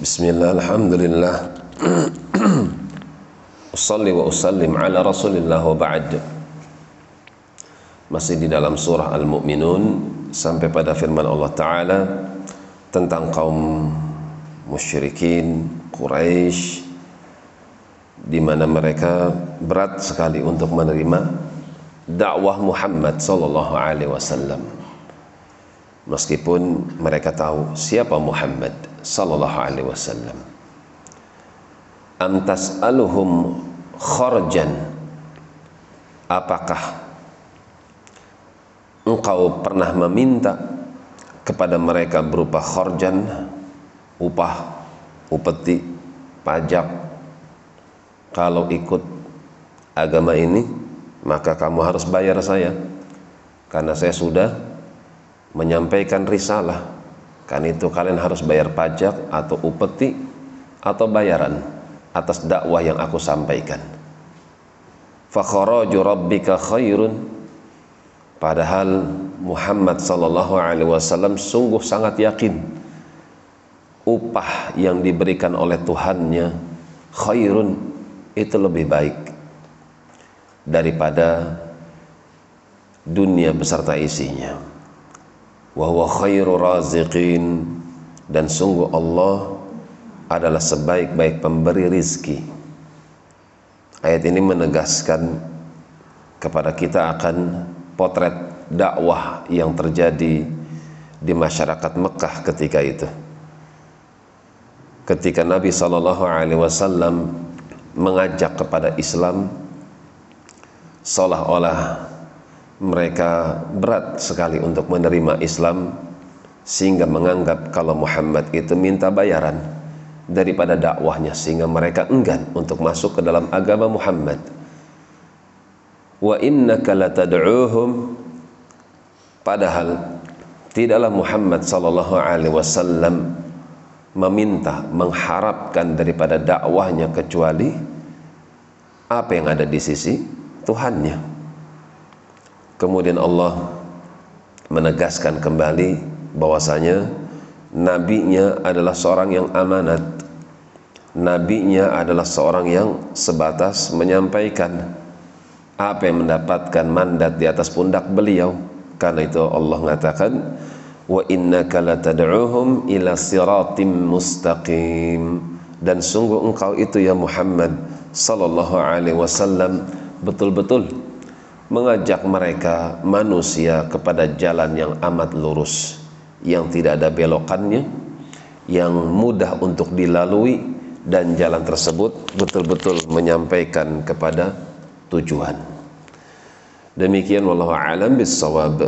Bismillah, Alhamdulillah Usalli wa usallim ala rasulillah wa ba'd Masih di dalam surah Al-Mu'minun Sampai pada firman Allah Ta'ala Tentang kaum musyrikin Quraisy di mana mereka berat sekali untuk menerima dakwah Muhammad sallallahu alaihi wasallam. Meskipun mereka tahu siapa Muhammad sallallahu alaihi wasallam. Am tas'aluhum kharjan? Apakah engkau pernah meminta kepada mereka berupa kharjan upah, upeti, pajak? Kalau ikut agama ini maka kamu harus bayar saya. Karena saya sudah menyampaikan risalah. Kan itu kalian harus bayar pajak atau upeti atau bayaran atas dakwah yang aku sampaikan. Fakharaju rabbika khairun. Padahal Muhammad sallallahu alaihi wasallam sungguh sangat yakin upah yang diberikan oleh Tuhannya khairun itu lebih baik daripada dunia beserta isinya wa huwa khairu raziqin. Dan sungguh Allah adalah sebaik-baik pemberi rizki. Ayat ini menegaskan kepada kita akan potret dakwah yang terjadi di masyarakat Mekah ketika itu. Ketika Nabi Shallallahu Alaihi Wasallam mengajak kepada Islam seolah-olah mereka berat sekali untuk menerima Islam sehingga menganggap kalau Muhammad itu minta bayaran daripada dakwahnya sehingga mereka enggan untuk masuk ke dalam agama Muhammad. Wa innaka latad'uhum padahal tidaklah Muhammad sallallahu alaihi wasallam meminta mengharapkan daripada dakwahnya kecuali apa yang ada di sisi Tuhannya kemudian Allah menegaskan kembali bahwasanya nabinya adalah seorang yang amanat. Nabinya adalah seorang yang sebatas menyampaikan apa yang mendapatkan mandat di atas pundak beliau. Karena itu Allah mengatakan wa innaka latad'uhum ila siratim mustaqim. Dan sungguh engkau itu ya Muhammad sallallahu alaihi wasallam betul-betul mengajak mereka manusia kepada jalan yang amat lurus yang tidak ada belokannya yang mudah untuk dilalui dan jalan tersebut betul-betul menyampaikan kepada tujuan. Demikian wallahu alam bisawab